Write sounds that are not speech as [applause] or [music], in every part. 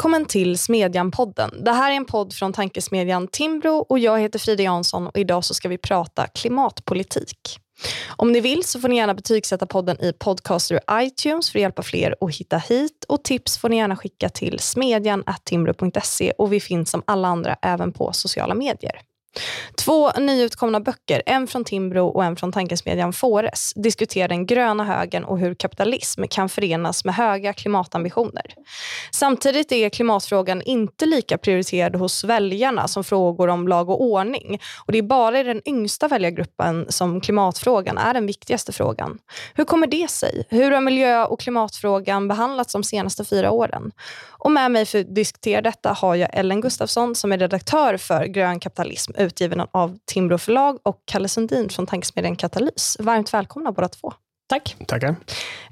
Välkommen till Smedjan-podden. Det här är en podd från tankesmedjan Timbro och jag heter Frida Jansson och idag så ska vi prata klimatpolitik. Om ni vill så får ni gärna betygsätta podden i Podcaster och iTunes för att hjälpa fler att hitta hit och tips får ni gärna skicka till smedjan.timbro.se och vi finns som alla andra även på sociala medier. Två nyutkomna böcker, en från Timbro och en från tankesmedjan Fores, diskuterar den gröna högen och hur kapitalism kan förenas med höga klimatambitioner. Samtidigt är klimatfrågan inte lika prioriterad hos väljarna som frågor om lag och ordning. Och Det är bara i den yngsta väljargruppen som klimatfrågan är den viktigaste frågan. Hur kommer det sig? Hur har miljö och klimatfrågan behandlats de senaste fyra åren? Och med mig för att diskutera detta har jag Ellen Gustafsson som är redaktör för Grön kapitalism utgiven av Timbro förlag och Kalle Sundin från tankesmedjan Katalys. Varmt välkomna båda två. Tack. Tackar.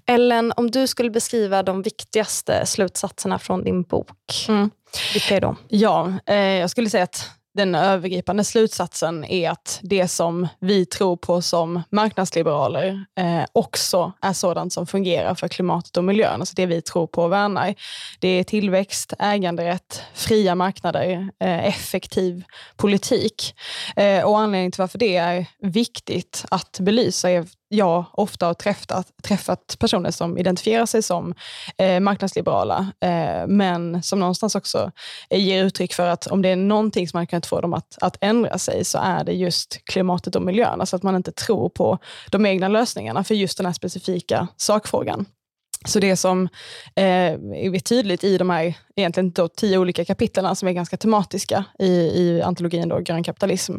Ellen, om du skulle beskriva de viktigaste slutsatserna från din bok, mm. vilka är de? Ja, eh, jag skulle säga att den övergripande slutsatsen är att det som vi tror på som marknadsliberaler eh, också är sådant som fungerar för klimatet och miljön. Alltså det vi tror på och värnar. Det är tillväxt, äganderätt, fria marknader, eh, effektiv politik. Eh, och anledningen till varför det är viktigt att belysa är jag ofta har träffat, träffat personer som identifierar sig som eh, marknadsliberala, eh, men som någonstans också eh, ger uttryck för att om det är någonting som man kan få dem att, att ändra sig så är det just klimatet och miljön. Alltså att man inte tror på de egna lösningarna för just den här specifika sakfrågan. Så det som eh, är tydligt i de här egentligen då tio olika kapitlen som är ganska tematiska i, i antologin då, Grön kapitalism,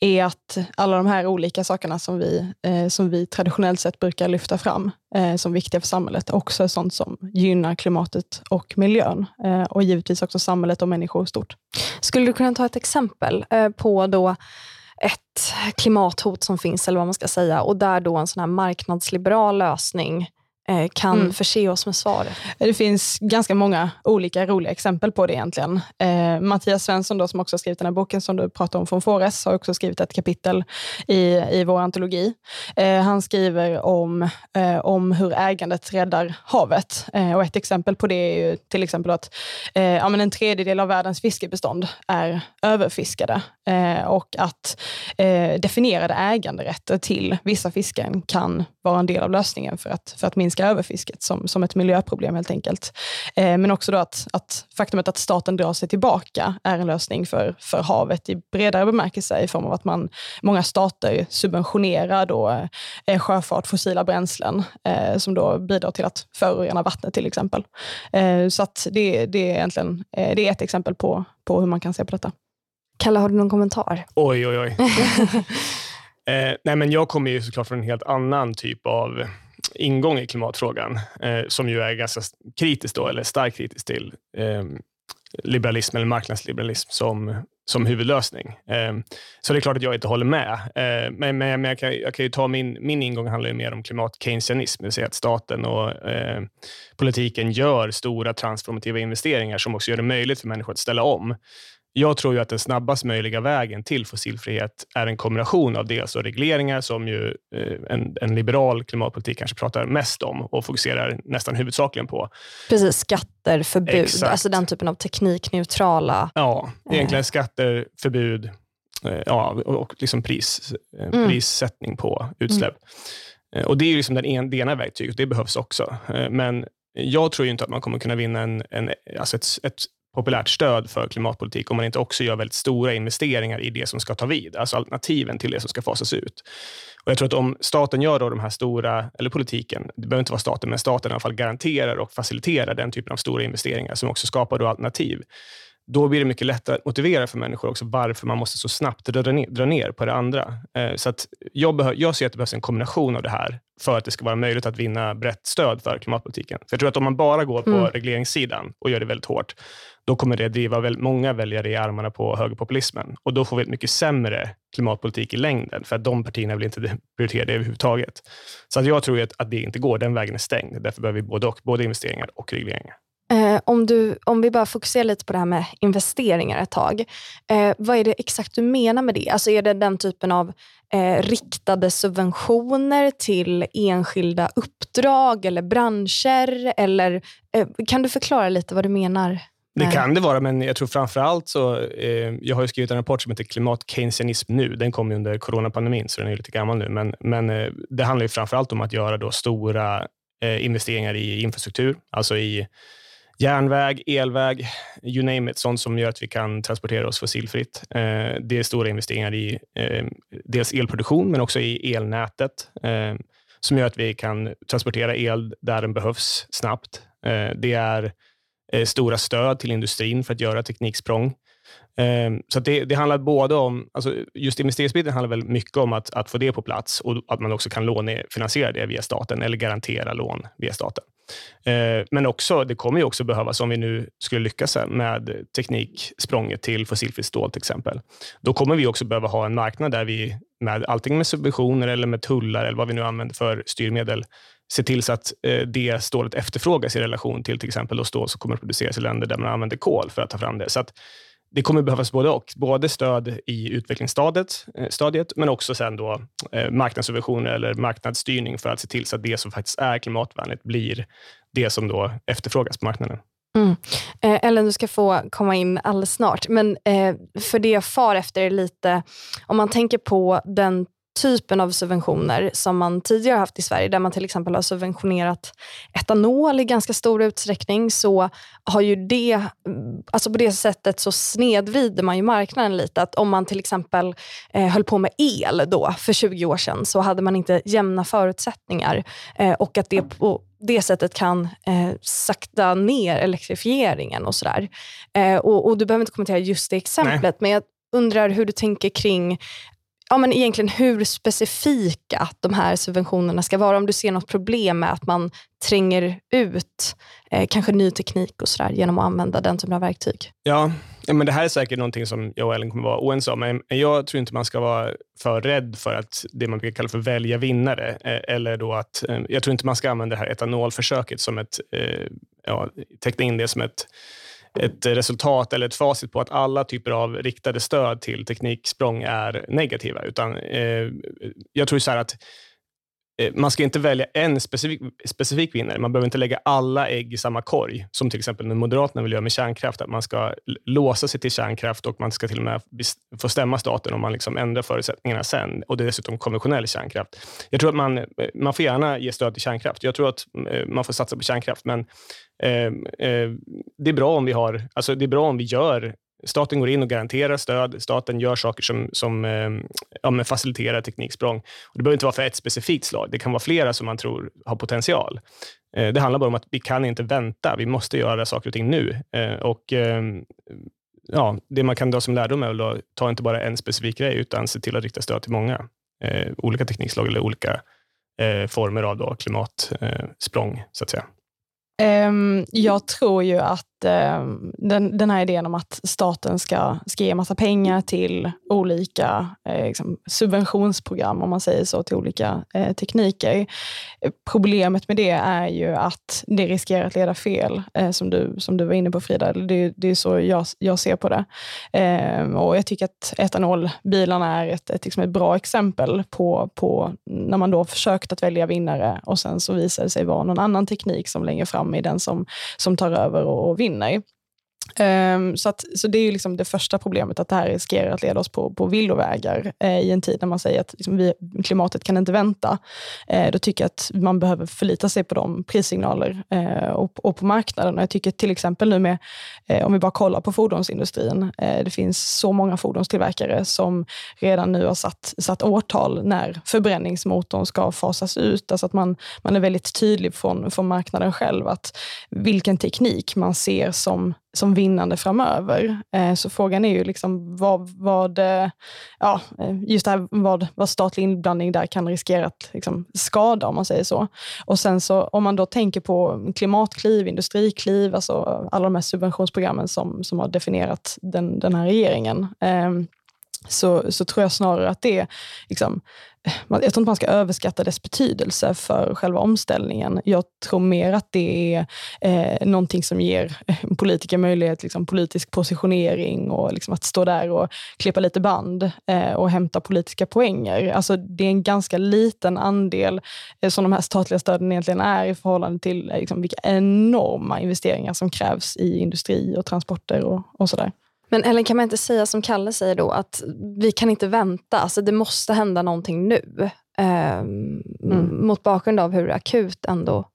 är att alla de här olika sakerna som vi, eh, som vi traditionellt sett brukar lyfta fram eh, som viktiga för samhället också är sånt som gynnar klimatet och miljön eh, och givetvis också samhället och människor stort. Skulle du kunna ta ett exempel eh, på då ett klimathot som finns, eller vad man ska säga, och där då en sån här marknadsliberal lösning Eh, kan mm. förse oss med svar? Det finns ganska många olika roliga exempel på det egentligen. Eh, Mattias Svensson då, som också har skrivit den här boken som du pratar om från Fores har också skrivit ett kapitel i, i vår antologi. Eh, han skriver om, eh, om hur ägandet räddar havet. Eh, och ett exempel på det är ju till exempel att eh, ja, men en tredjedel av världens fiskebestånd är överfiskade och att definierade äganderätter till vissa fisken kan vara en del av lösningen för att, för att minska överfisket som, som ett miljöproblem helt enkelt. Eh, men också då att, att faktumet att staten drar sig tillbaka är en lösning för, för havet i bredare bemärkelse i form av att man, många stater subventionerar då, eh, sjöfart, fossila bränslen eh, som då bidrar till att förorena vattnet till exempel. Eh, så att det, det, är egentligen eh, det är ett exempel på, på hur man kan se på detta. Kalle, har du någon kommentar? Oj, oj, oj. [laughs] Eh, nej, men jag kommer ju såklart från en helt annan typ av ingång i klimatfrågan, eh, som ju är ganska kritisk då, eller starkt kritisk till eh, liberalism eller marknadsliberalism som, som huvudlösning. Eh, så det är klart att jag inte håller med. Eh, men men, men jag, kan, jag kan ju ta min, min ingång handlar ju mer om klimat-keynesianism, det vill säga att staten och eh, politiken gör stora transformativa investeringar som också gör det möjligt för människor att ställa om. Jag tror ju att den snabbast möjliga vägen till fossilfrihet är en kombination av dels regleringar, som ju eh, en, en, liberal klimatpolitik kanske pratar mest om och fokuserar nästan huvudsakligen på. Precis, skatter, förbud, Exakt. alltså den typen av teknikneutrala... Ja, egentligen skatter, förbud eh, ja, och liksom pris, eh, mm. prissättning på utsläpp. Mm. Och Det är liksom den en, det ena verktyget, det behövs också. Men jag tror inte att man kommer kunna vinna en, en, alltså ett, ett populärt stöd för klimatpolitik om man inte också gör väldigt stora investeringar i det som ska ta vid, alltså alternativen till det som ska fasas ut. Och Jag tror att om staten gör då de här stora, eller politiken, det behöver inte vara staten, men staten i alla fall garanterar och faciliterar den typen av stora investeringar som också skapar då alternativ då blir det mycket lättare att motivera för människor också varför man måste så snabbt dra ner, dra ner på det andra. Eh, så att jag, behör, jag ser att det behövs en kombination av det här för att det ska vara möjligt att vinna brett stöd för klimatpolitiken. För jag tror att om man bara går på mm. regleringssidan och gör det väldigt hårt, då kommer det driva väl, många väljare i armarna på högerpopulismen. Och då får vi ett mycket sämre klimatpolitik i längden, för att de partierna vill inte [laughs] prioritera det överhuvudtaget. Så att jag tror att, att det inte går. Den vägen är stängd. Därför behöver vi både, och, både investeringar och regleringar. Eh, om, du, om vi bara fokuserar lite på det här med investeringar ett tag. Eh, vad är det exakt du menar med det? Alltså är det den typen av eh, riktade subventioner till enskilda uppdrag eller branscher? Eller, eh, kan du förklara lite vad du menar? Det kan det vara, men jag tror framför allt så... Eh, jag har skrivit en rapport som heter Klimat-keynesianism nu. Den kom under coronapandemin, så den är lite gammal nu. Men, men eh, det handlar ju framför allt om att göra då stora eh, investeringar i infrastruktur, alltså i järnväg, elväg, you name it, sånt som gör att vi kan transportera oss fossilfritt. Eh, det är stora investeringar i eh, dels elproduktion, men också i elnätet, eh, som gör att vi kan transportera el där den behövs snabbt. Eh, det är eh, stora stöd till industrin för att göra tekniksprång. Ehm, så det, det, handlar både om, alltså just investeringsbiten handlar väl mycket om att, att få det på plats och att man också kan lånefinansiera det via staten eller garantera lån via staten. Ehm, men också, det kommer ju också behövas, om vi nu skulle lyckas med tekniksprånget till fossilfritt stål till exempel, då kommer vi också behöva ha en marknad där vi med allting med subventioner eller med tullar eller vad vi nu använder för styrmedel se till så att eh, det stålet efterfrågas i relation till till exempel stål som kommer att produceras i länder där man använder kol för att ta fram det. Så att det kommer behövas både och. Både stöd i utvecklingsstadiet, eh, stadiet, men också sen då, eh, marknadssubventioner eller marknadsstyrning för att se till så att det som faktiskt är klimatvänligt blir det som då efterfrågas på marknaden. Mm. Eh, Ellen, du ska få komma in alldeles snart. Men eh, för det jag far efter är lite, om man tänker på den typen av subventioner som man tidigare haft i Sverige, där man till exempel har subventionerat etanol i ganska stor utsträckning, så har ju det, alltså på det sättet så snedvrider man ju marknaden lite. Att om man till exempel eh, höll på med el då för 20 år sedan så hade man inte jämna förutsättningar eh, och att det på det sättet kan eh, sakta ner elektrifieringen och sådär. Eh, och, och, du behöver inte kommentera just det exemplet, Nej. men jag undrar hur du tänker kring ja, men egentligen hur specifika de här subventionerna ska vara. Om du ser något problem med att man tränger ut eh, kanske ny teknik och sådär genom att använda den typen av verktyg. Ja, ja men det här är säkert någonting som jag och Ellen kommer vara oense om. Men jag tror inte man ska vara för rädd för att det man brukar kalla för välja vinnare. Eh, eller då att, eh, jag tror inte man ska använda det här etanolförsöket som ett, eh, ja, teckna in det som ett ett resultat eller ett facit på att alla typer av riktade stöd till tekniksprång är negativa. Utan, eh, jag tror så att Eh, man ska inte välja en specifik, specifik vinnare. Man behöver inte lägga alla ägg i samma korg, som till exempel Moderaterna vill göra med kärnkraft. Att man ska låsa sig till kärnkraft och man ska till och med få stämma staten om man liksom ändrar förutsättningarna sen. Och det är dessutom konventionell kärnkraft. Jag tror att man, eh, man får gärna ge stöd till kärnkraft. Jag tror att eh, man får satsa på kärnkraft, men eh, eh, det är bra om vi har, alltså det är bra om vi gör Staten går in och garanterar stöd. Staten gör saker som, som eh, ja, faciliterar tekniksprång. Och det behöver inte vara för ett specifikt slag. Det kan vara flera som man tror har potential. Eh, det handlar bara om att vi kan inte vänta. Vi måste göra saker och ting nu. Eh, och ja, Det man kan dra som lärdom är att ta inte bara en specifik grej, utan se till att rikta stöd till många olika teknikslag eller olika former av då klimatsprång, så att säga. Ehm, jag tror ju att Eh, den, den här idén om att staten ska, ska ge massa pengar till olika eh, liksom subventionsprogram, om man säger så, till olika eh, tekniker. Problemet med det är ju att det riskerar att leda fel, eh, som, du, som du var inne på Frida. Det, det är så jag, jag ser på det. Eh, och Jag tycker att etanolbilarna är ett, ett, liksom ett bra exempel på, på när man då försökt att välja vinnare och sen så visar det sig vara någon annan teknik som längre fram är den som, som tar över och, och vinner. kvinner Um, så, att, så det är liksom det första problemet, att det här riskerar att leda oss på, på villovägar eh, i en tid när man säger att liksom, vi, klimatet kan inte vänta. Eh, då tycker jag att man behöver förlita sig på de prissignaler eh, och, och, på marknaden. Och jag tycker till exempel nu med, eh, om vi bara kollar på fordonsindustrin, eh, det finns så många fordonstillverkare som redan nu har satt, satt årtal när förbränningsmotorn ska fasas ut. Alltså att man, man är väldigt tydlig från, från marknaden själv att vilken teknik man ser som som vinnande framöver. Eh, så frågan är ju liksom vad, vad, eh, ja, eh, just det här, vad, vad statlig inblandning där kan riskera att liksom skada, om man säger så. Och sen så om man då tänker på klimatkliv, industrikliv, alltså alla de här subventionsprogrammen som, som har definierat den, den här regeringen ehm, så, så tror jag snarare att det liksom, jag tror inte man ska överskatta dess betydelse för själva omställningen. Jag tror mer att det är eh, någonting som ger politiker möjlighet, liksom, politisk positionering och liksom, att stå där och klippa lite band eh, och hämta politiska poänger. Alltså, det är en ganska liten andel eh, som de här statliga stöden egentligen är i förhållande till eh, liksom, vilka enorma investeringar som krävs i industri och transporter och, och sådär. Men Ellen, kan man inte säga som Kalle säger då, att vi kan inte vänta, alltså det måste hända någonting nu. Eh, mm. Mot bakgrund av hur akut ändå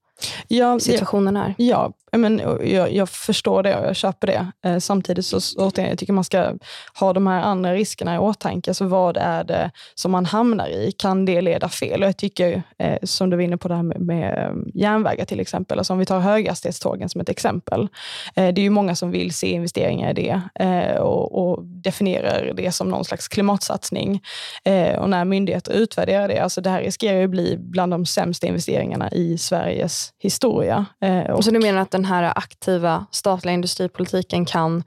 ja, situationen är. Ja, men, jag, jag, förstår det och jag köper det. Eh, samtidigt så återigen, jag tycker man ska ha de här andra riskerna i åtanke. Alltså vad är det som man hamnar i? Kan det leda fel? Och jag tycker, eh, som du var inne på det här med, med eh, järnvägar till exempel, alltså om vi tar höghastighetstågen som ett exempel. Eh, det är ju många som vill se investeringar i det eh, och, och, definierar det som någon slags klimatsatsning. Eh, och när myndigheter utvärderar det, alltså det här riskerar ju bli bland de sämsta investeringarna i Sveriges historia. och så du menar att den den här aktiva statliga industripolitiken kan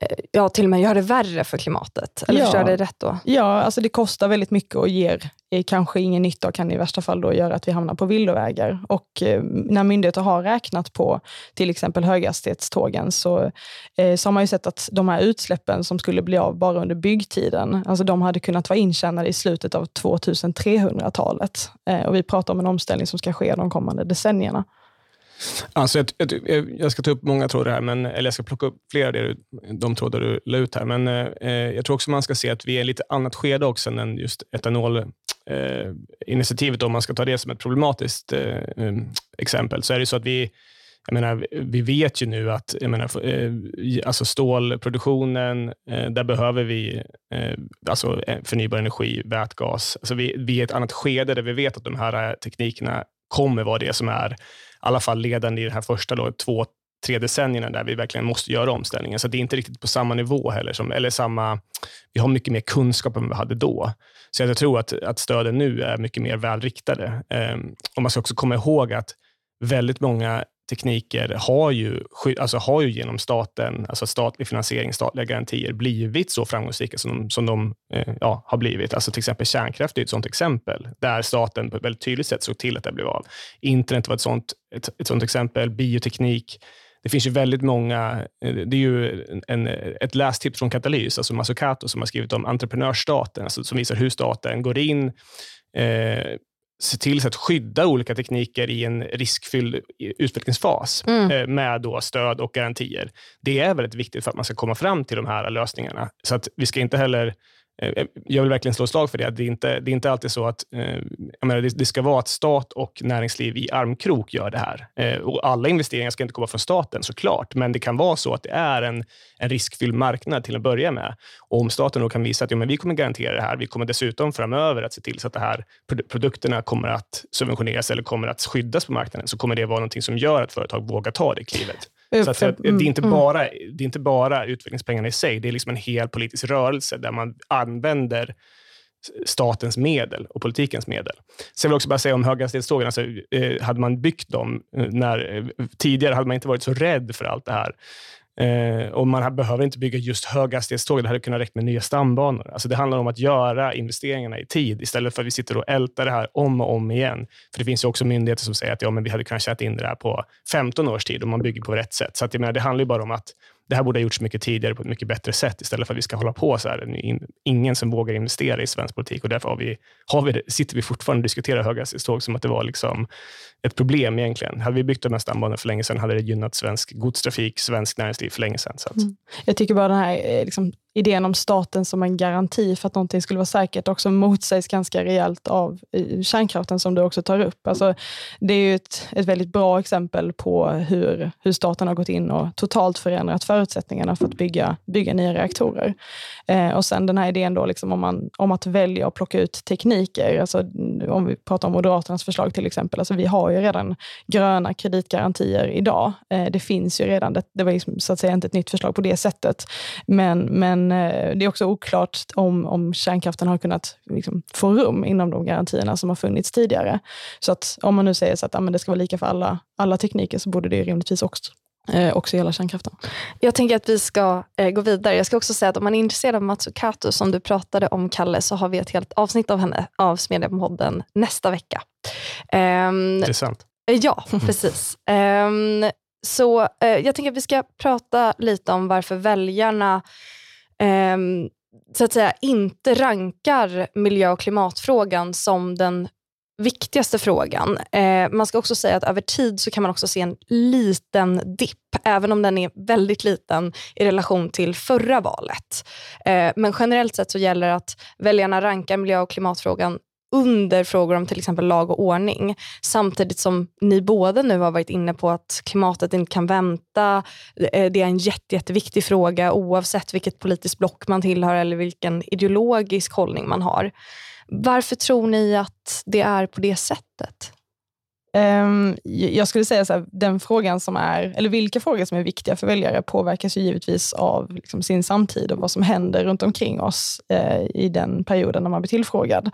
eh, ja, till och med göra det värre för klimatet? Eller ja. förstår jag rätt då? Ja, alltså det kostar väldigt mycket och ger kanske ingen nytta och kan i värsta fall då göra att vi hamnar på villovägar. Och eh, när myndigheter har räknat på till exempel höghastighetstågen så, eh, så har man ju sett att de här utsläppen som skulle bli av bara under byggtiden, alltså de hade kunnat vara intjänade i slutet av 2300-talet. Eh, och vi pratar om en omställning som ska ske de kommande decennierna. Alltså jag, jag, jag, ska ta upp många trådar här, men, eller jag ska plocka upp flera av de trådar du la ut här. Men eh, jag tror också man ska se att vi är i ett lite annat skede också än just etanolinitiativet. Eh, om man ska ta det som ett problematiskt eh, um, exempel, så är det så att vi jag menar, vi vet ju nu att jag menar, eh, alltså stålproduktionen, eh, där behöver vi eh, alltså förnybar energi, vätgas. Alltså vi, vi är i ett annat skede där vi vet att de här teknikerna kommer vara det som är alla fall ledande i de här första då, två, tre decennierna där vi verkligen måste göra omställningen. Så det är inte riktigt på samma nivå heller. Som, eller samma, vi har mycket mer kunskap än vi hade då. Så jag tror att, att stöden nu är mycket mer välriktade. Um, och man ska också komma ihåg att väldigt många tekniker har ju, alltså har ju genom staten, alltså statlig finansiering, statliga garantier, blivit så framgångsrika som de, som de eh, ja, har blivit. Alltså till exempel kärnkraft är ett sådant exempel, där staten på ett väldigt tydligt sätt såg till att det blev av. Internet var ett sånt, ett, ett sånt exempel, bioteknik. Det finns ju väldigt många, eh, det är ju en, ett lästips från Katalys, alltså Masukato som har skrivit om entreprenörsstaten, alltså som visar hur staten går in eh, se till att skydda olika tekniker i en riskfylld utvecklingsfas mm. Eh, med då stöd och garantier. Det är väldigt viktigt för att man ska komma fram till de här lösningarna. Så att vi ska inte heller Eh, eh, jag vill verkligen slå slag för det. Det är inte, det är inte alltid så att eh, jag menar, det, det, ska vara att stat och näringsliv i armkrok gör det här. Och alla investeringar ska inte komma från staten såklart, men det kan vara så att det är en, en riskfylld marknad till att börja med. Och om staten då kan visa att ja, men vi kommer garantera det här, vi kommer dessutom framöver att se till så att de här produkterna kommer att subventioneras eller kommer att skyddas på marknaden, så kommer det vara någonting som gör att företag vågar ta det klivet. Så att, det, är inte mm. bara, det är inte bara utvecklingspengarna i sig, det är liksom en hel politisk rörelse där man använder statens medel och politikens medel. Sen vill jag också bara säga om höghastighetstågen, alltså, eh, hade man byggt dem eh, när, eh, tidigare hade man inte varit så rädd för allt det här. Eh, och Man behöver inte bygga just höghastighetståg. Det hade kunnat räcka med nya stambanor. Alltså det handlar om att göra investeringarna i tid istället för att vi sitter och ältar det här om och om igen. För Det finns ju också myndigheter som säger att ja, men vi hade kunnat tjäna in det här på 15 års tid om man bygger på rätt sätt. Så att, jag menar, det handlar bara om att det här borde ha gjorts mycket tidigare på ett mycket bättre sätt istället för att vi ska hålla på så här. Ingen som vågar investera i svensk politik och därför har vi, har vi, sitter vi fortfarande och diskuterar höghastighetståg som att det var liksom ett problem egentligen. Hade vi byggt de här stambanorna för länge sedan hade det gynnat svensk godstrafik, svensk näringsliv för länge sedan. Så att... mm. Jag tycker bara den här eh, liksom, idén om staten som en garanti för att någonting skulle vara säkert också motsägs ganska rejält av kärnkraften som du också tar upp. Alltså, det är ju ett, ett väldigt bra exempel på hur, hur staten har gått in och totalt förändrat förutsättningarna för att bygga, bygga nya reaktorer. Eh, och sen den här idén då liksom om, man, om att välja och plocka ut tekniker. Alltså, om vi pratar om Moderaternas förslag till exempel. Alltså, vi har ju redan gröna kreditgarantier idag. Eh, det finns ju redan. Det, det var liksom, så att säga inte ett nytt förslag på det sättet. Men, men eh, det är också oklart om, om kärnkraften har kunnat liksom, få rum inom de garantierna som har funnits tidigare. Så att om man nu säger så att ja, men det ska vara lika för alla, alla tekniker så borde det rimligtvis också, eh, också gälla kärnkraften. Jag tänker att vi ska eh, gå vidare. Jag ska också säga att om man är intresserad av Matsukato, som du pratade om Kalle, så har vi ett helt avsnitt av henne av Smedjapodden nästa vecka. Um, Intressant. Ja, [laughs] precis. Um, så uh, jag tänker att vi ska prata lite om varför väljarna eh, så att säga inte rankar miljö och klimatfrågan som den viktigaste frågan. Eh, man ska också säga att över tid så kan man också se en liten dipp, även om den är väldigt liten i relation till förra valet. Eh, men generellt sett så gäller att väljarna rankar miljö och klimatfrågan under frågor om till exempel lag och ordning. Samtidigt som ni båda nu har varit inne på att klimatet inte kan vänta. Eh, det är en jätte, jätteviktig fråga oavsett vilket politiskt block man tillhör eller vilken ideologisk hållning man har. Varför tror ni att det är på det sättet? Um, jag skulle säga så här, den frågan som är, eller vilka frågor som är viktiga för väljare påverkas ju givetvis av liksom, sin samtid och vad som händer runt omkring oss uh, i den perioden när man blir tillfrågad.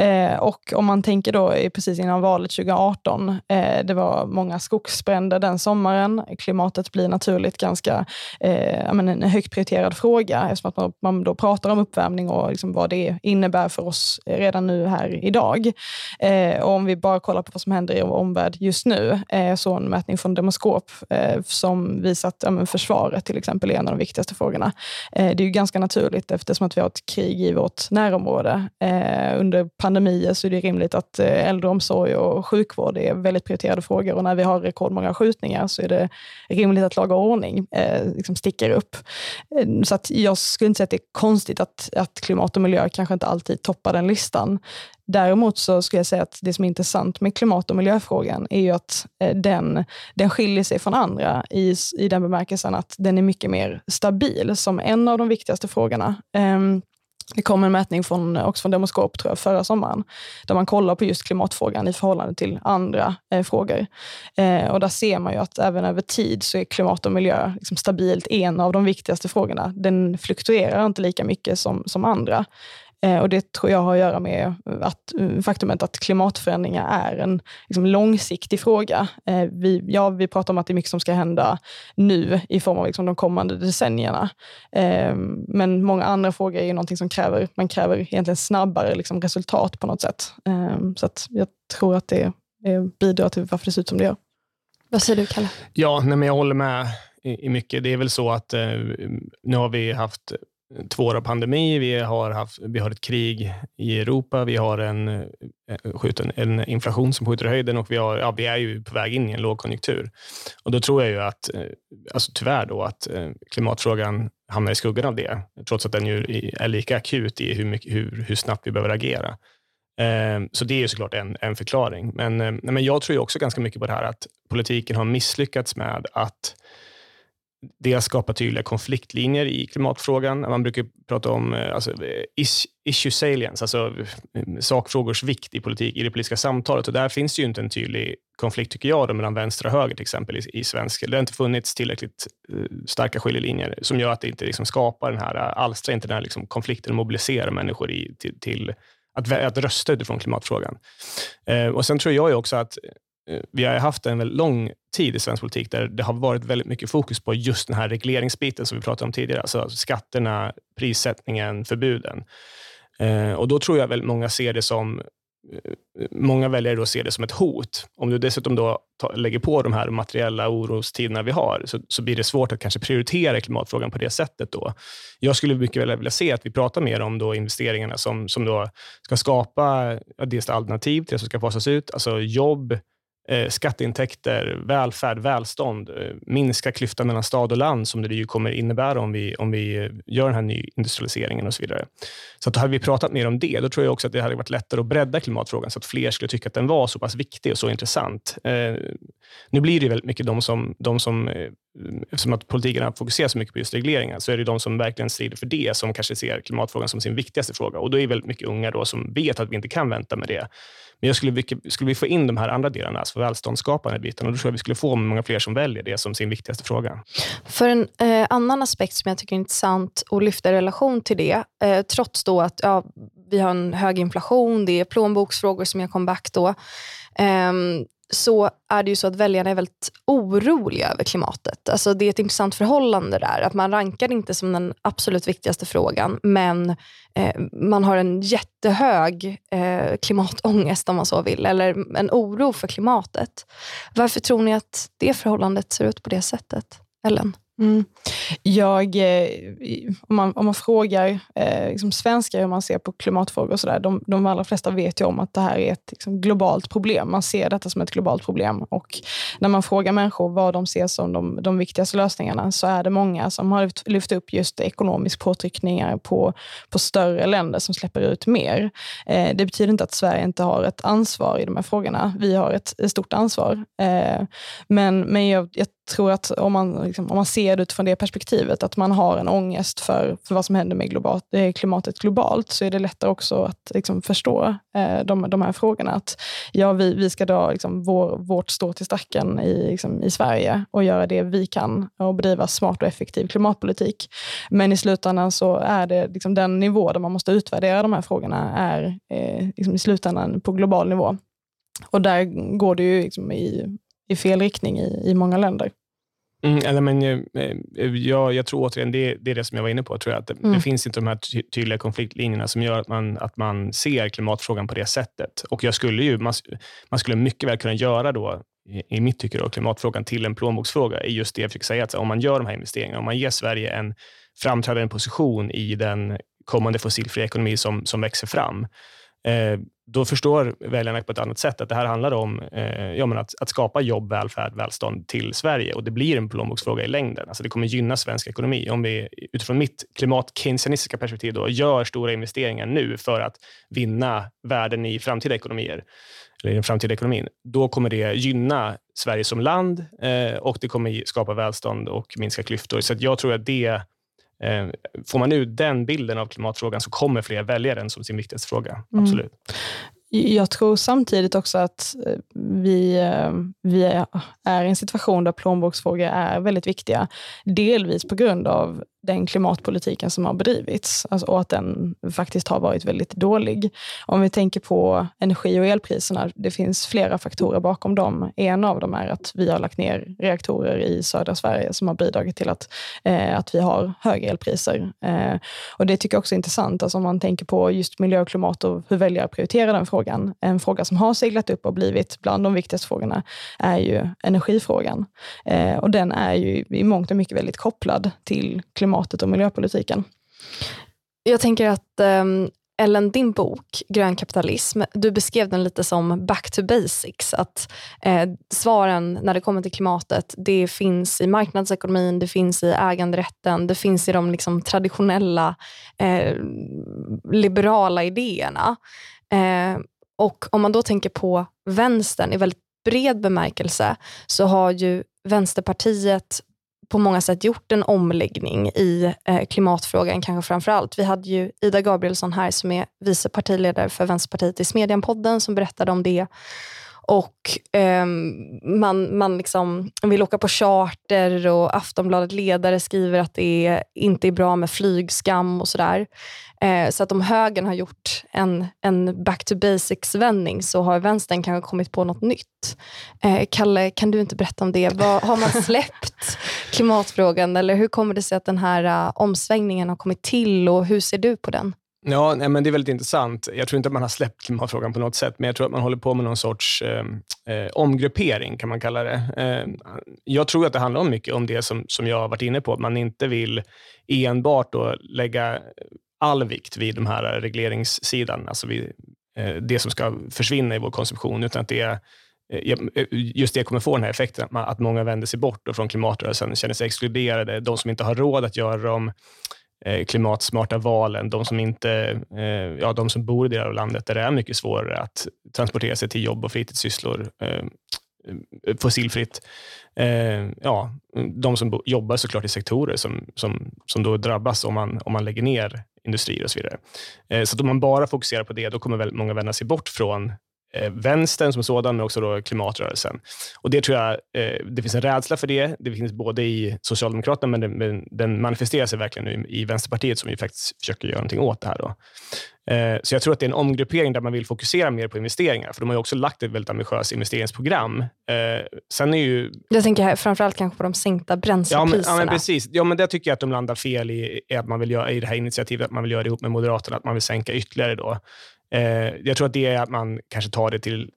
Uh, och om man tänker då precis innan valet 2018, uh, eh, det var många skogsbränder den sommaren. Klimatet blir naturligt ganska uh, en högt prioriterad fråga eftersom att man, man då pratar om uppvärmning och liksom vad det innebär för oss redan nu här idag. och om vi bara kollar på vad som händer i omvärld just nu. Eh, så en mätning från Demoskop eh, som visar att ja, försvaret till exempel är en av de viktigaste frågorna. Eh, det är ju ganska naturligt eftersom att vi har ett krig i vårt närområde. Eh, under pandemier så är det rimligt att eh, äldreomsorg och sjukvård är väldigt prioriterade frågor och när vi har rekordmånga skjutningar så är det rimligt att laga ordning eh, liksom sticker upp. Eh, så att jag skulle inte säga att det är konstigt att, att klimat och miljö kanske inte alltid toppar den listan. Däremot så skulle jag säga att det som är intressant med klimat och miljöfrågan är ju att eh, den, den skiljer sig från andra i, i den bemärkelsen att den är mycket mer stabil som en av de viktigaste frågorna. Ehm, det kom en mätning från, också från Demoskop tror jag, förra sommaren, där man kollar på just klimatfrågan i förhållande till andra eh, frågor. Eh, och där ser man ju att även över tid så är klimat och miljö liksom stabilt en av de viktigaste frågorna. Den fluktuerar inte lika mycket som, som andra. Eh, och Det tror jag har att göra med att, eh, faktumet att klimatförändringar är en liksom, långsiktig fråga. Eh, vi, ja, vi pratar om att det är mycket som ska hända nu i form av liksom, de kommande decennierna. Men många andra frågor är ju någonting som kräver, man kräver egentligen snabbare liksom, resultat på något sätt. Så att jag tror att det bidrar till varför det ser ut som det gör. Vad säger du, Kalle? Ja, nej, men jag håller med i, mycket. Det är väl så att eh, nu har vi haft två år av pandemi, vi har, haft, vi har ett krig i Europa, vi har en, eh, skjuten, en inflation som skjuter i höjden och vi, har, ja, vi är ju på väg in i en lågkonjunktur. Och Då tror jag ju att, eh, alltså tyvärr då, att eh, klimatfrågan hamnar i skuggan av det, trots att den ju är lika akut i hur, mycket, hur, hur snabbt vi behöver agera. Så det är såklart en, en förklaring. Men, men jag tror också ganska mycket på det här att politiken har misslyckats med att Dels skapa tydliga konfliktlinjer i klimatfrågan. Man brukar prata om eh, alltså, eh, issue salience, alltså eh, sakfrågors vikt i, politik, i det politiska samtalet. Och där finns ju inte en tydlig konflikt, tycker jag, då, mellan vänster och höger till exempel i, i svensk. Det har inte funnits tillräckligt starka skiljelinjer som gör att det inte liksom, skapar den här, alstrar inte den här liksom, konflikten och mobiliserar människor i, till, till att, att rösta utifrån klimatfrågan. Eh, och Sen tror jag också att Eh, vi har haft en väldigt lång tid i svensk politik där det har varit väldigt mycket fokus på just den här regleringsbiten som vi pratade om tidigare. Alltså skatterna, prissättningen, förbuden. Eh, och Då tror jag väldigt många ser det som eh, Många väljare då ser det som ett hot. Om du dessutom då lägger på de här materiella orostiderna vi har, så, så, blir det svårt att kanske prioritera klimatfrågan på det sättet. då. Jag skulle mycket väl vilja se att vi pratar mer om då investeringarna som, som då ska skapa dels alternativ till det som ska fasas ut, alltså jobb, eh, Eh, skatteintäkter, välfärd, välstånd, eh, minska klyftan mellan stad och land, som det ju kommer innebära om vi, om vi eh, gör den här nyindustrialiseringen och så vidare. Så att hade vi pratat mer om det, då tror jag också att det hade varit lättare att bredda klimatfrågan, så att fler skulle tycka att den var så pass viktig och så intressant. Eh, nu blir det väldigt mycket de som, de som eftersom att politikerna fokuserar så mycket på just regleringar, så är det de som verkligen strider för det, som kanske ser klimatfrågan som sin viktigaste fråga. Och då är det väldigt mycket unga då som vet att vi inte kan vänta med det. Men jag skulle, skulle vi få in de här andra delarna, alltså välståndsskapande biten, och då tror jag vi skulle få många fler som väljer det som sin viktigaste fråga. För en eh, annan aspekt som jag tycker är intressant att lyfta i relation till det, eh, trots då att ja, vi har en hög inflation, det är plånboksfrågor som gör comeback då, eh, så är det ju så att väljarna är väldigt oroliga över klimatet. Alltså det är ett intressant förhållande där. Att man rankar det inte som den absolut viktigaste frågan, men eh, man har en jättehög eh, klimatångest om man så vill, eller en oro för klimatet. Varför tror ni att det förhållandet ser ut på det sättet? Ellen? Mm. Jag, eh, om, man, om man frågar eh, liksom svenskar hur man ser på klimatfrågor, och så där, de, de allra flesta vet ju om att det här är ett liksom, globalt problem. Man ser detta som ett globalt problem. Och när man frågar människor vad de ser som de, de viktigaste lösningarna, så är det många som har lyft, lyft upp just ekonomisk påtryckningar på, på större länder som släpper ut mer. Eh, det betyder inte att Sverige inte har ett ansvar i de här frågorna. Vi har ett, ett stort ansvar. Eh, men men jag, jag tror att om man, liksom, om man ser det utifrån det perspektivet, att man har en ångest för, för vad som händer med globalt, eh, klimatet globalt, så är det lättare också att liksom, förstå eh, de, de här frågorna. Att ja, vi, vi ska dra liksom, vår, vårt stå till stacken i, liksom, i Sverige och göra det vi kan och bedriva smart och effektiv klimatpolitik. Men i slutändan så är det liksom, den nivå där man måste utvärdera de här frågorna är eh, liksom, i slutändan på global nivå. Och där går det ju liksom i, i fel riktning i, i många länder. Mm, eller men, eh, eh, jag, jag tror återigen, det, det är det som jag var inne på. Tror jag, att det, mm. det finns inte de här ty tydliga konfliktlinjerna som gör att man, att man ser klimatfrågan på det sättet. Och jag skulle ju, man, man skulle mycket väl kunna göra då, i, i mitt tycke, då, klimatfrågan till en plånboksfråga. i just det jag försöker säga. Att om man gör de här investeringarna, om man ger Sverige en framträdande position i den kommande fossilfria ekonomi som, som växer fram, Eh, då förstår väljarna på ett annat sätt att det här handlar om eh, ja, att, att, skapa jobb, välfärd, välstånd till Sverige och det blir en plånboksfråga i längden. Alltså det kommer gynna svensk ekonomi. Om vi utifrån mitt klimat-keynesianistiska perspektiv då, gör stora investeringar nu för att vinna värden i framtida ekonomier, eller i den framtida ekonomin, då kommer det gynna Sverige som land eh, och det kommer skapa välstånd och minska klyftor. Så jag tror att det får man ut den bilden av klimatfrågan så kommer fler välja den som sin viktigaste fråga. Mm. Absolut. Jag tror samtidigt också att eh, vi, eh, vi är i en situation där plånboksfrågor är väldigt viktiga. Delvis på grund av den klimatpolitiken som har bedrivits alltså, och att den faktiskt har varit väldigt dålig. Om vi tänker på energi och elpriserna, det finns flera faktorer bakom dem. En av dem är att vi har lagt ner reaktorer i södra Sverige som har bidragit till att, eh, att vi har höga elpriser. Eh, och Det tycker jag också är intressant, alltså om man tänker på just miljö och klimat och hur väljare prioriterar den frågan. En fråga som har seglat upp och blivit bland de viktigaste frågorna är ju energifrågan. Eh, och den är ju i mångt och mycket väldigt kopplad till klimat klimatet och miljöpolitiken. Jag tänker att ehm, Ellen, din bok Grön kapitalism, du beskrev den lite som back to basics. Att eh, svaren när det kommer till klimatet, det finns i marknadsekonomin, det finns i äganderätten, det finns i de liksom, traditionella eh, liberala idéerna. Eh, och om man då tänker på vänstern i väldigt bred bemärkelse så har ju Vänsterpartiet på många sätt gjort en omläggning i eh, klimatfrågan, kanske framför allt. Vi hade ju Ida Gabrielsson här som är vice partiledare för Vänsterpartiet i Smedjan-podden som berättade om det. Och eh, man, man liksom vill åka på charter och Aftonbladet ledare skriver att det är, inte är bra med flygskam och sådär. Eh, så att om högern har gjort en, en back to basics-vändning så har vänstern kanske kommit på något nytt. Eh, Kalle, kan du inte berätta om det? Vad, har man släppt klimatfrågan eller hur kommer det sig att den här uh, omsvängningen har kommit till och hur ser du på den? Ja, nej, men det är väldigt intressant. Jag tror inte att man har släppt klimatfrågan på något sätt, men jag tror att man håller på med någon sorts ehm, eh, omgruppering, kan man kalla det. Eh, jag tror att det handlar om mycket om det som, som jag har varit inne på, att man inte vill enbart då lägga all vikt vid de här regleringssidan, alltså vid, eh, det som ska försvinna i vår konsumtion, utan att det eh, är eh, just det kommer få den här effekten, att många vänder sig bort från klimatrörelsen, känner sig exkluderade. De som inte har råd att göra dem Eh, klimatsmarta valen, de som, inte, eh, ja, de som bor i delar av landet där det är mycket svårare att transportera sig till jobb och fritidssysslor eh, fossilfritt. ja, de som jobbar såklart i sektorer som, som, som då drabbas om man, om man lägger ner industrier och så vidare. Så om man bara fokuserar på det, då kommer väldigt många vända sig bort från eh, vänstern som sådan, men också då klimatrörelsen. Och det tror jag, eh, det finns en rädsla för det. Det finns både i Socialdemokraterna, men den, men den manifesterar sig verkligen nu i Vänsterpartiet, som ju faktiskt försöker göra någonting åt det här. Då. Eh, så jag tror att det är en omgruppering där man vill fokusera mer på investeringar, för de har ju också lagt ett väldigt ambitiöst investeringsprogram. Eh, sen är ju... Jag tänker framförallt kanske på de sänkta bränslepriserna. Ja, men, ja, men precis. Ja, men det tycker jag att de landar fel i, att man vill göra, i det här initiativet, att man vill göra det ihop med Moderaterna, att man vill sänka ytterligare då. Eh, jag tror att det är att man kanske tar det till,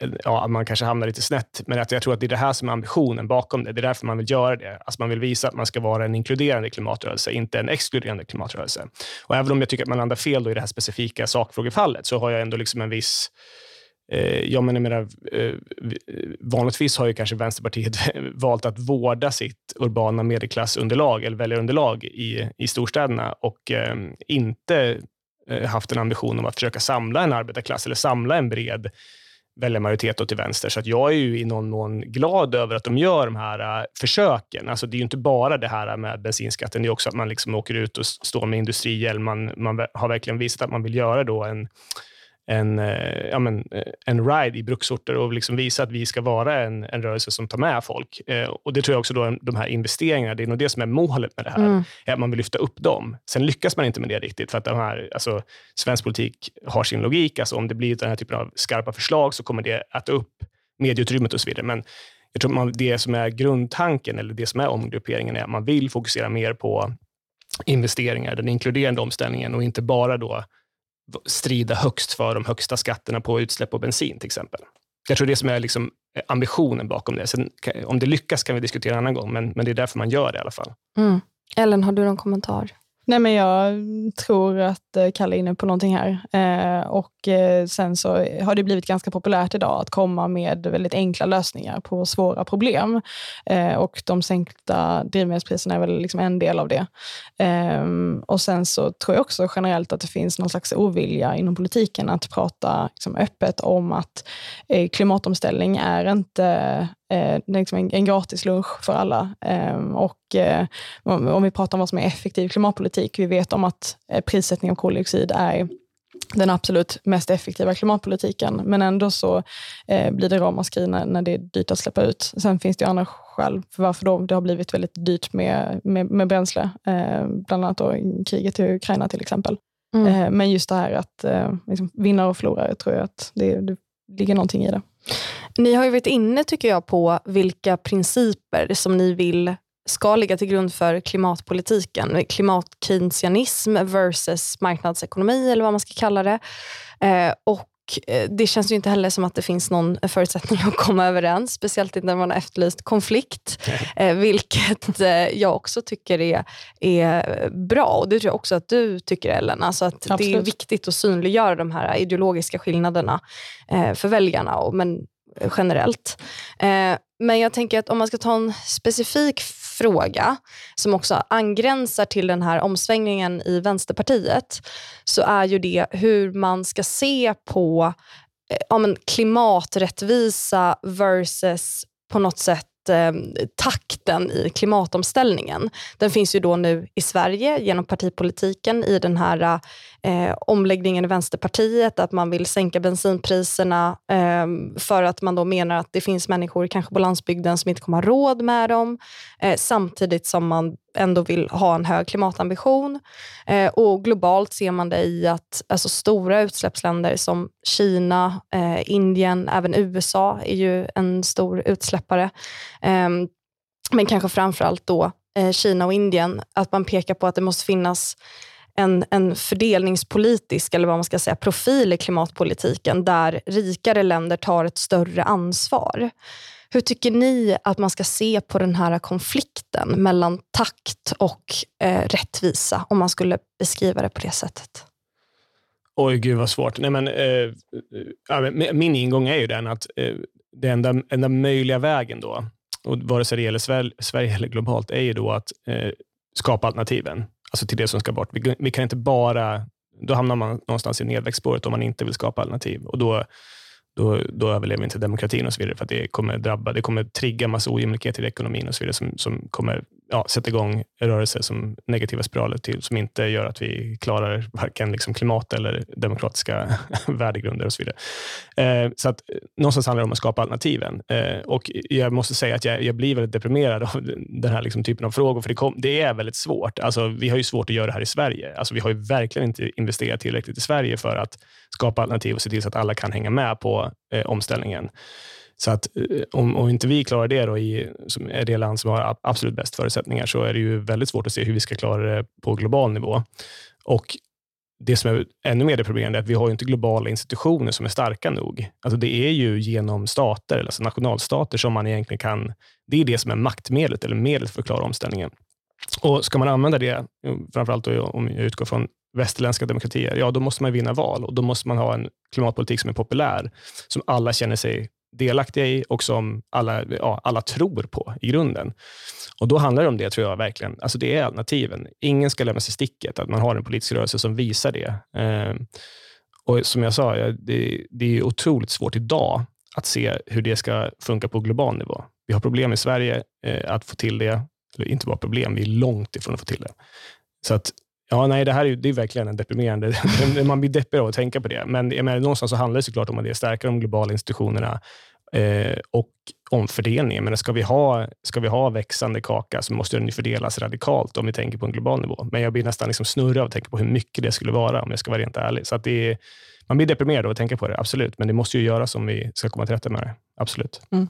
eh, ja, att man kanske hamnar lite snett, men att jag tror att det är det här som är ambitionen bakom det. Det är därför man vill göra det. Alltså man vill visa att man ska vara en inkluderande klimatrörelse, inte en exkluderande klimatrörelse. Och även om jag tycker att man landar fel i det här specifika sakfrågefallet, så har jag ändå liksom en viss eh, jag menar, eh, menar, eh, vanligtvis har ju kanske Vänsterpartiet [laughs] valt att vårda sitt urbana medelklassunderlag eller väljarunderlag i, i storstäderna och eh, inte Eh, haft en ambition om att försöka samla en arbetarklass eller samla en bred väljarmajoritet till vänster. Så att jag är ju i någon mån glad över att de gör de här eh, försöken. Alltså det är ju inte bara det här med bensinskatten, det är också att man liksom åker ut och står med industrihjälm. Man, man har verkligen visat att man vill göra då en en, eh, ja, men, eh, en ride i bruksorter och liksom visa att vi ska vara en, en rörelse som tar med folk. Eh, och Det tror jag också, då, de här investeringarna, det är nog det som är målet med det här, mm. att man vill lyfta upp dem. Sen lyckas man inte med det riktigt, för att de här, alltså, svensk politik har sin logik. Alltså, om det blir den här typen av skarpa förslag så kommer det att upp medieutrymmet och så vidare. Men jag tror man, det som är grundtanken, eller det som är omgrupperingen, är att man vill fokusera mer på investeringar, den inkluderande omställningen och inte bara då strida högst för de högsta skatterna på utsläpp och bensin till exempel. Jag tror det som är liksom eh, ambitionen bakom det. Sen, om det lyckas kan vi diskutera en annan gång, men, men det är därför man gör det i alla fall. Mm. Ellen, har du någon kommentar? Nej, men jag tror att eh, Kalle är inne på någonting här. Eh, och eh, Sen så har det blivit ganska populärt idag att komma med väldigt enkla lösningar på svåra problem. Eh, och De sänkta drivmedelspriserna är väl liksom en del av det. Eh, och Sen så tror jag också generellt att det finns någon slags ovilja inom politiken att prata liksom, öppet om att eh, klimatomställning är inte eh, liksom en, en gratis lunch för alla. Eh, och eh, om vi pratar om vad som är effektiv klimatpolitik, vi vet om att eh, prissättning av koldioxid är den absolut mest effektiva klimatpolitiken, men ändå så eh, blir det ramaskri när, när det är dyrt att släppa ut. Sen finns det andra skäl för varför då det har blivit väldigt dyrt med, med, med bränsle, eh, bland annat då kriget i Ukraina till exempel. Mm. Eh, men just det här att eh, liksom, vinnare och förlorare, tror jag att det, det ligger någonting i det. Ni har ju varit inne, tycker jag, på vilka principer som ni vill ska ligga till grund för klimatpolitiken. Klimatkeynesianism versus marknadsekonomi, eller vad man ska kalla det. Eh, och eh, det känns ju inte heller som att det finns någon förutsättning att komma överens, speciellt inte när man har efterlyst konflikt, eh, vilket eh, jag också tycker är, är bra. Och Det tror jag också att du tycker, Ellen. Alltså att det är viktigt att synliggöra de här ideologiska skillnaderna eh, för väljarna, och, men generellt. Eh, men jag tänker att om man ska ta en specifik fråga som också angränsar till den här omsvängningen i Vänsterpartiet så är ju det hur man ska se på eh, ja, klimaträttvisa versus på något sätt eh, takten i klimatomställningen. Den finns ju då nu i Sverige genom partipolitiken i den här eh, omläggningen i Vänsterpartiet, att man vill sänka bensinpriserna eh, för att man då menar att det finns människor kanske på landsbygden som inte kommer ha råd med dem, eh, samtidigt som man ändå vill ha en hög klimatambition. Eh, och globalt ser man det i att alltså, stora utsläppsländer som Kina, eh, Indien, även USA är ju en stor utsläppare. Eh, men kanske framförallt då eh, Kina och Indien, att man pekar på att det måste finnas en, en fördelningspolitisk eller vad man ska säga, profil i klimatpolitiken där rikare länder tar ett större ansvar. Hur tycker ni att man ska se på den här konflikten mellan takt och eh, rättvisa, om man skulle beskriva det på det sättet? Oj, gud vad svårt. Nej, men, eh, eh min ingång är ju den att eh, den enda, enda möjliga vägen då, och vare sig det gäller Sverige eller globalt, är ju då att eh, skapa alternativen alltså till det som ska bort. Vi, vi, kan inte bara... Då hamnar man någonstans i nedväxtspåret om man inte vill skapa alternativ. Och då, då, då överlever inte demokratin och så vidare, för att det kommer drabba, det kommer trigga massa ojämlikhet i ekonomin och så vidare, som, som kommer ja, sätta igång rörelser som negativa spiraler till, som inte gör att vi klarar varken liksom klimat eller demokratiska [laughs] värdegrunder och så vidare. Eh, så att, eh, någonstans handlar det om att skapa alternativen. Eh, och jag måste säga att jag, jag blir väldigt deprimerad av [laughs] den här liksom typen av frågor, för det, kom, det, är väldigt svårt. Alltså, vi har ju svårt att göra det här i Sverige. Alltså, vi har ju verkligen inte investerat tillräckligt i Sverige för att skapa alternativ och se till så att alla kan hänga med på eh, omställningen. Så att eh, om, om inte vi klarar det, då i, som är det land som har absolut bäst förutsättningar, så är det ju väldigt svårt att se hur vi ska klara det på global nivå. Och det som är ännu mer det problemet är att vi har inte globala institutioner som är starka nog. Alltså det är ju genom stater, alltså nationalstater, som man egentligen kan... Det är det som är maktmedlet, eller medlet för att klara omställningen. Och Ska man använda det, framförallt om jag utgår från västerländska demokratier, ja, då måste man vinna val och då måste man ha en klimatpolitik som är populär, som alla känner sig delaktiga i och som alla, ja, alla tror på i grunden. Och Då handlar det om det, tror jag verkligen. Alltså det är alternativen. Ingen ska lämnas i sticket. Att man har en politisk rörelse som visar det. Eh, och Som jag sa, det, det är otroligt svårt idag att se hur det ska funka på global nivå. Vi har problem i Sverige eh, att få till det. Eller inte bara problem, vi är långt ifrån att få till det. Så att Ja, nej, det här är, det är verkligen en deprimerande... [laughs] Man blir deppig av att tänka på det. Men jag menar, någonstans så handlar det såklart om att det stärka de globala institutionerna eh, och omfördelningen. Men ska vi, ha, ska vi ha växande kaka så måste den fördelas radikalt om vi tänker på en global nivå. Men jag blir nästan liksom snurrig av att tänka på hur mycket det skulle vara, om jag ska vara rent ärlig. Så att det är, man blir deprimerad av att tänka på det, absolut. Men det måste ju göras om vi ska komma till rätta med det. Absolut. Mm.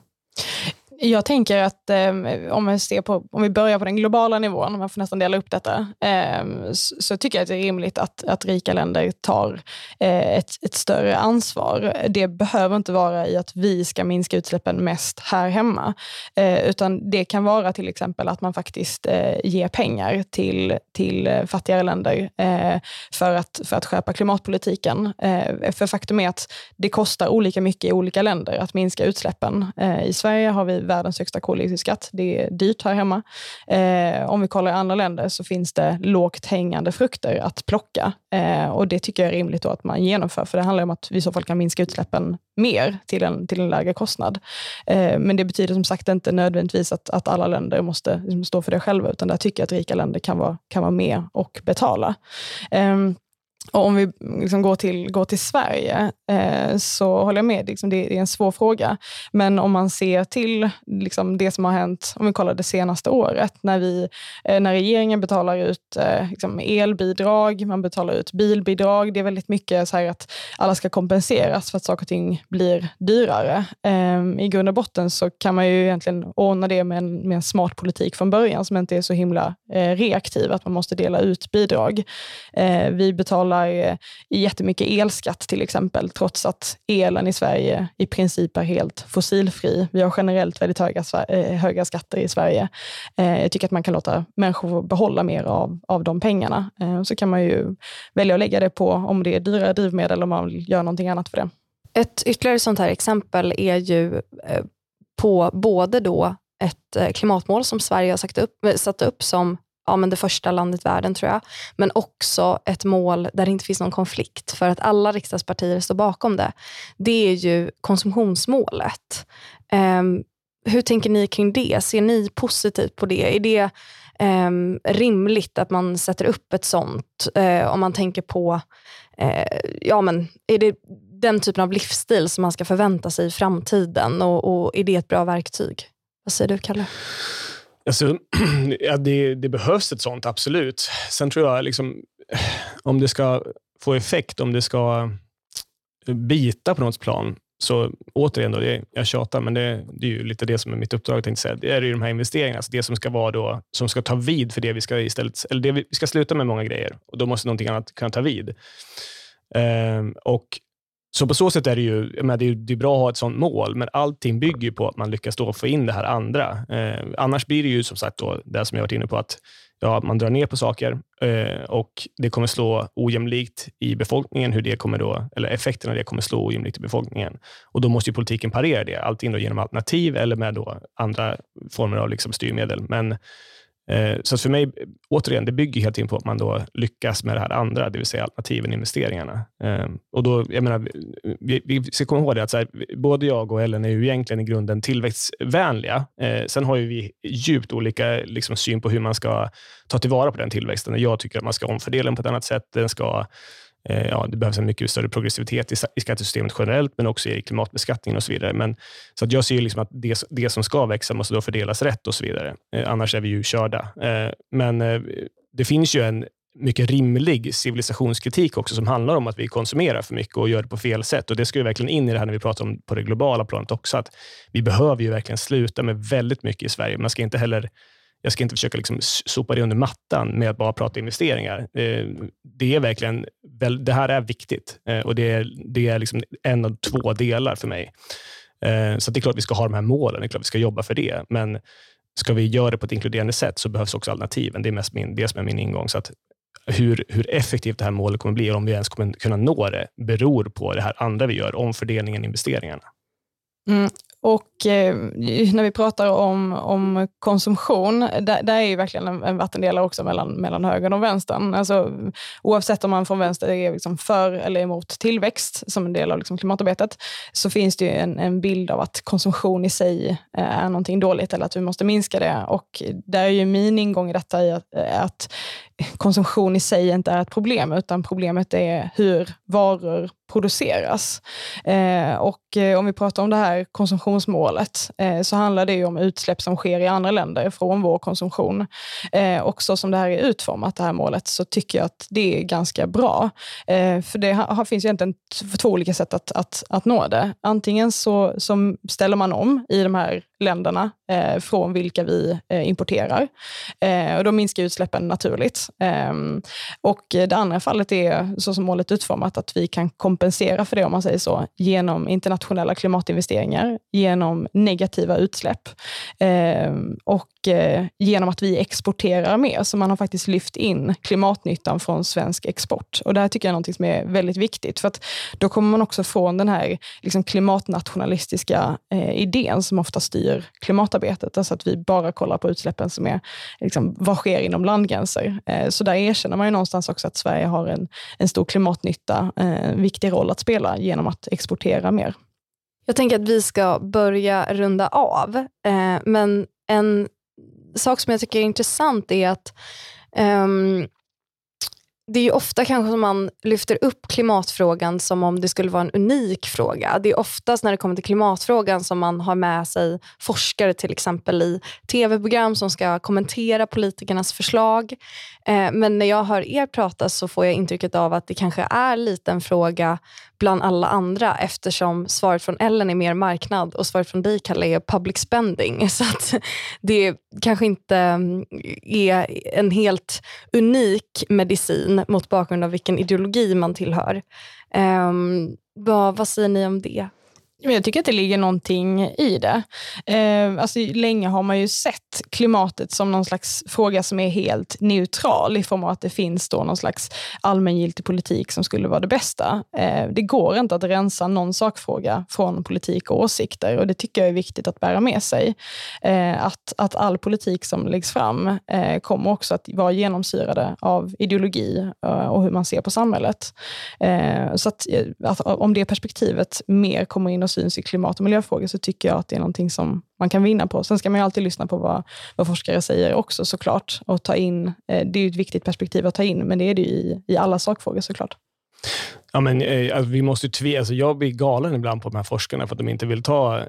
Jag tänker att eh, om, vi ser på, om vi börjar på den globala nivån, man får nästan dela upp detta, eh, så, så, tycker jag att det är rimligt att, att rika länder tar eh, ett, ett, större ansvar. Det behöver inte vara i att vi ska minska utsläppen mest här hemma, eh, utan det kan vara till exempel att man faktiskt eh, ger pengar till, till fattigare länder eh, för, att, för att skärpa klimatpolitiken. Eh, för faktum är att det kostar olika mycket i olika länder att minska utsläppen. Eh, I Sverige har vi världens högsta koldioxidskatt. Det är dyrt här hemma. Eh, om vi kollar i andra länder så finns det lågt hängande frukter att plocka. Eh, och Det tycker jag är rimligt att man genomför, för det handlar om att vi i så fall kan minska utsläppen mer till en, till en lägre kostnad. Eh, men det betyder som sagt inte nödvändigtvis att, att alla länder måste liksom stå för det själva, utan där tycker jag att rika länder kan vara, kan vara med och betala. Ehm, och om vi liksom går, till, går till Sverige eh, så håller jag med, liksom det, det, är en svår fråga. Men om man ser till liksom det som har hänt, om vi kollar det senaste året, när, vi, eh, när regeringen betalar ut eh, liksom elbidrag, man betalar ut bilbidrag. Det är väldigt mycket så här att alla ska kompenseras för att saker och ting blir dyrare. Ehm, I grund och botten så kan man ju egentligen ordna det med en, med en smart politik från början som inte är så himla eh, reaktiv, att man måste dela ut bidrag. Eh, vi betalar betalar jättemycket elskatt till exempel, trots att elen i Sverige i princip är helt fossilfri. Vi har generellt väldigt höga, eh, höga skatter i Sverige. Eh, jag tycker att man kan låta människor behålla mer av, av de pengarna. Eh, så kan man ju välja att lägga det på om det är dyrare drivmedel eller om man vill göra någonting annat för det. Ett ytterligare sånt här exempel är ju på både då ett klimatmål som Sverige har sagt upp, satt upp som ja, men det första landet i världen tror jag. Men också ett mål där det inte finns någon konflikt för att alla riksdagspartier står bakom det. Det är ju konsumtionsmålet. Um, hur tänker ni kring det? Ser ni positivt på det? Är det um, rimligt att man sätter upp ett sånt? Uh, om man tänker på, uh, ja men är det den typen av livsstil som man ska förvänta sig i framtiden och, och är det ett bra verktyg? Vad säger du, Kalle? Alltså, [clears throat] ja, det, det, behövs ett sånt, absolut. Sen tror jag, liksom, [clears throat] om det ska få effekt, om det ska eh, bita på något plan, så återigen, då, det, jag tjatar, men det, det, är ju lite det som är mitt uppdrag. Tänkte säga. Det är ju de här investeringarna, alltså det som ska vara då, som ska ta vid för det vi ska istället, eller det vi, vi ska sluta med många grejer och då måste någonting annat kunna ta vid. Ehm, och så på så sätt är det ju, menar, det är, det är bra att ha ett sånt mål, men allting bygger ju på att man lyckas då få in det här andra. Eh, annars blir det ju som sagt då, det som jag varit inne på, att ja, man drar ner på saker eh, och det kommer slå ojämlikt i befolkningen, hur det kommer då, eller effekten av det kommer slå ojämlikt i befolkningen. Och Då måste ju politiken parera det, antingen då genom alternativ eller med då andra former av liksom styrmedel. Men Eh, så för mig, återigen, det bygger helt in på att man då lyckas med det här andra, det vill säga alternativen investeringarna. Ehm, och då, jag menar, vi, vi ska komma ihåg det att så här, både jag och Ellen är ju egentligen i grunden tillväxtvänliga. Eh, sen har ju vi djupt olika liksom, syn på hur man ska ta tillvara på den tillväxten. Jag tycker att man ska omfördela den på ett annat sätt. Den ska Eh, ja, det behövs en mycket större progressivitet i skattesystemet generellt, men också i klimatbeskattningen och så vidare. Men, så att jag ser liksom att det, det som ska växa måste då fördelas rätt och så vidare. Eh, annars är vi ju körda. Eh, men det finns ju en mycket rimlig civilisationskritik också som handlar om att vi konsumerar för mycket och gör det på fel sätt. Och Det ska ju verkligen in i det här när vi pratar om på det globala planet också. att Vi behöver ju verkligen sluta med väldigt mycket i Sverige. Man ska inte heller jag ska inte försöka liksom sopa det under mattan med att bara prata investeringar. Eh, det är verkligen, det här är viktigt eh, och det är, det är liksom en av två delar för mig. Eh, så det är klart att vi ska ha de här målen, det är klart att vi ska jobba för det. Men ska vi göra det på ett inkluderande sätt så behövs också alternativen. Det är mest min, det som är min ingång. Så att hur, hur effektivt det här målet kommer bli och om vi ens kommer kunna nå det beror på det här andra vi gör, omfördelningen, investeringarna. Mm. Och eh, när vi pratar om, om konsumtion, där, där är ju verkligen en, en vattendelare också mellan, mellan högern och vänstern. Alltså, oavsett om man från vänster är liksom för eller emot tillväxt som en del av liksom klimatarbetet, så finns det en, en bild av att konsumtion i sig eh, är någonting dåligt eller att vi måste minska det. Och där är ju min ingång i detta i att, eh, att konsumtion i sig inte är ett problem, utan problemet är hur varor produceras. Eh, och eh, om vi pratar om det här konsumtionsmålet, eh, så handlar det om utsläpp som sker i andra länder från vår konsumtion. Eh, och så som det här är utformat, det här målet, så tycker jag att det är ganska bra. Eh, för det har, finns egentligen två olika sätt att, att, att nå det. Antingen så, som ställer man om i de här länderna eh, från vilka vi eh, importerar. Eh, och då minskar utsläppen naturligt. Ehm, och det andra fallet är, så som målet är utformat, att vi kan kompensera för det, om man säger så, genom internationella klimatinvesteringar, genom negativa utsläpp ehm, och eh, genom att vi exporterar mer. Så man har faktiskt lyft in klimatnyttan från svensk export. Och det här tycker jag är något som är väldigt viktigt, för att då kommer man också från den här liksom, klimatnationalistiska eh, idén som ofta styr klimatarbetet, alltså att vi bara kollar på utsläppen som är, liksom, vad sker inom landgränser? Eh, så där erkänner man ju någonstans också att Sverige har en, en stor klimatnytta, eh, en viktig roll att spela genom att exportera mer. Jag tänker att vi ska börja runda av, eh, men en sak som jag tycker är intressant är att um, det är ju ofta kanske som man lyfter upp klimatfrågan som om det skulle vara en unik fråga. Det är oftast när det kommer till klimatfrågan som man har med sig forskare till exempel i tv-program som ska kommentera politikernas förslag. Eh, men när jag hör er prata så får jag intrycket av att det kanske är lite en fråga bland alla andra eftersom svaret från Ellen är mer marknad och svaret från dig Kalle är public spending. [laughs] Så att det kanske inte mm, är en helt unik medicin mot bakgrund av vilken ideologi man tillhör. Um, vad, vad säger ni om det? Jag tycker att det ligger någonting i det. Eh, alltså, länge har man ju sett klimatet som någon slags fråga som är helt neutral i form av att det finns då någon slags allmängiltig politik som skulle vara det bästa. Eh, det går inte att rensa någon sakfråga från politik och åsikter och det tycker jag är viktigt att bära med sig. Eh, att, att all politik som läggs fram eh, kommer också att vara genomsyrade av ideologi eh, och hur man ser på samhället. Eh, så att, eh, att, om det perspektivet mer kommer in och syns i klimat och miljöfrågor så tycker jag att det är någonting som man kan vinna på. Sen ska man ju alltid lyssna på vad, vad forskare säger också såklart. Och ta in, eh, det är ju ett viktigt perspektiv att ta in, men det är det ju i, i alla sakfrågor såklart. Ja, men, eh, alltså, vi måste tve, alltså, jag blir galen ibland på de här forskarna för att de inte vill ta...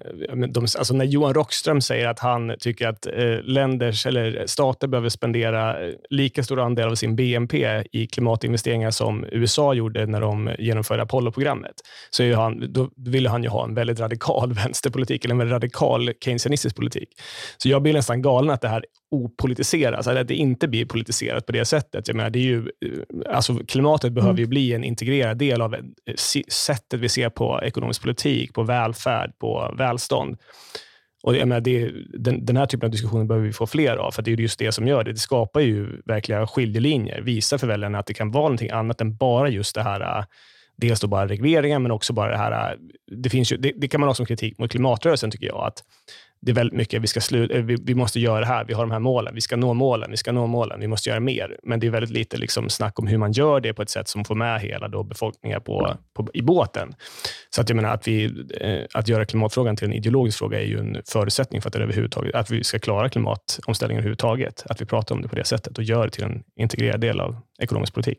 De, alltså, när Johan Rockström säger att han tycker att eh, länders, eller stater behöver spendera eh, lika stor andel av sin BNP i klimatinvesteringar som USA gjorde när de genomförde Apollo-programmet, så är han, då vill han ju ha en väldigt radikal [laughs] vänsterpolitik, eller en väldigt radikal keynesianistisk politik. Så jag blir nästan galen att det här opolitiseras, eller att det inte blir politiserat på det sättet. Jag menar, det är ju, eh, alltså, klimatet behöver ju mm. bli en integrerad del av eh, sättet vi ser på ekonomisk politik, på välfärd, på välstånd. Och jag menar, det, den, den, här typen av diskussioner behöver vi få fler av, för det är just det som gör det. Det skapar ju verkliga skiljelinjer, visar för väljarna att det kan vara någonting annat än bara just det här eh, dels då bara regleringar, men också bara det här... Eh, det, finns ju, det, det kan man ha som kritik mot klimatrörelsen, tycker jag. att det är väldigt mycket, vi, ska slu, eh, vi, vi, måste göra det här, vi har de här målen, vi ska nå målen, vi ska nå målen, vi måste göra mer. Men det är väldigt lite liksom snack om hur man gör det på ett sätt som får med hela då befolkningen på, på, i båten. Så att jag menar, att, vi, eh, att göra klimatfrågan till en ideologisk fråga är ju en förutsättning för att, det överhuvudtaget, att vi ska klara klimatomställningen överhuvudtaget. Att vi pratar om det på det sättet och gör det till en integrerad del av ekonomisk politik.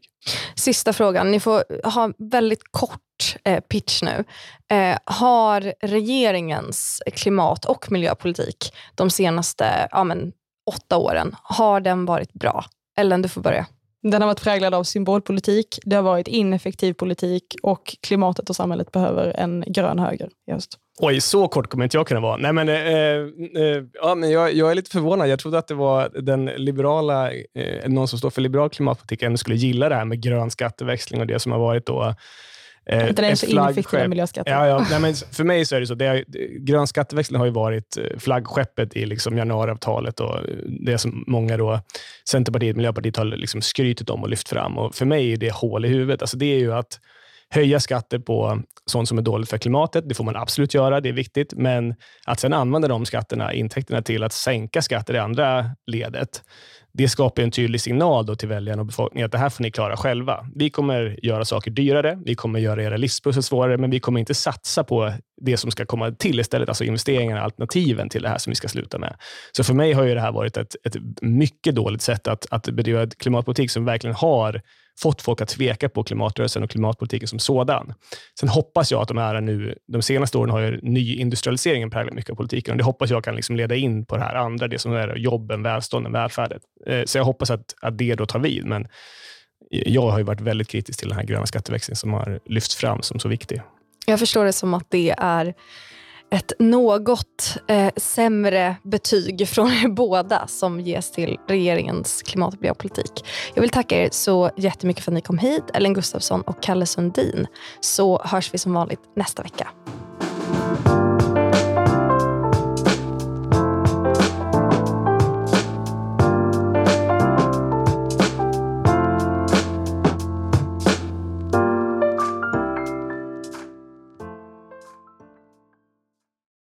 Sista frågan, ni får ha väldigt kort eh, pitch nu. Eh, har regeringens klimat och miljöpolitik de senaste ja, men, åtta åren, har den varit bra? Ellen, du får börja. Den har varit präglad av symbolpolitik, det har varit ineffektiv politik och klimatet och samhället behöver en grön höger i höst. Oj, så kort kommer inte jag kunna vara. Nej, men, eh, eh, ja, men jag, jag, är lite förvånad. Jag trodde att det var den liberala, eh, någon som står för liberal klimatpolitik, ändå skulle gilla det här med grön skatteväxling och det som har varit då Eh, den är så ineffektiva miljöskatter. Ja, ja. Nej, men [laughs] för mig så är det så. Det är, grön skatteväxling har ju varit eh, flaggskeppet i liksom januariavtalet och det som många, då, Centerpartiet och Miljöpartiet, har liksom skrytit om och lyft fram. Och för mig är det hål i huvudet. Alltså det är ju att höja skatter på sånt som är dåligt för klimatet. Det får man absolut göra, det är viktigt. Men att sedan använda de skatterna, intäkterna till att sänka skatter i andra ledet, det skapar en tydlig signal då till väljarna och befolkningen att det här får ni klara själva. Vi kommer göra saker dyrare, vi kommer göra era livspussel svårare, men vi kommer inte satsa på det som ska komma till istället, alltså investeringarna, alternativen till det här som vi ska sluta med. Så för mig har ju det här varit ett, ett mycket dåligt sätt att, att bedriva klimatpolitik som verkligen har fått folk att tveka på klimatrörelsen och klimatpolitiken som sådan. Sen hoppas jag att de här nu, de senaste åren har ju nyindustrialiseringen präglat mycket av politiken och det hoppas jag kan liksom leda in på det här andra, det som är jobben, välstånden, välfärden. Eh, så jag hoppas att, att det då tar vid. Men jag har ju varit väldigt kritisk till den här gröna skatteväxlingen som har lyfts fram som så viktig. Jag förstår det som att det är ett något eh, sämre betyg [laughs] från er båda som ges till regeringens klimat och miljöpolitik. Jag vill tacka er så jättemycket för att ni kom hit, Ellen Gustafsson och Kalle Sundin. Så hörs vi som vanligt nästa vecka.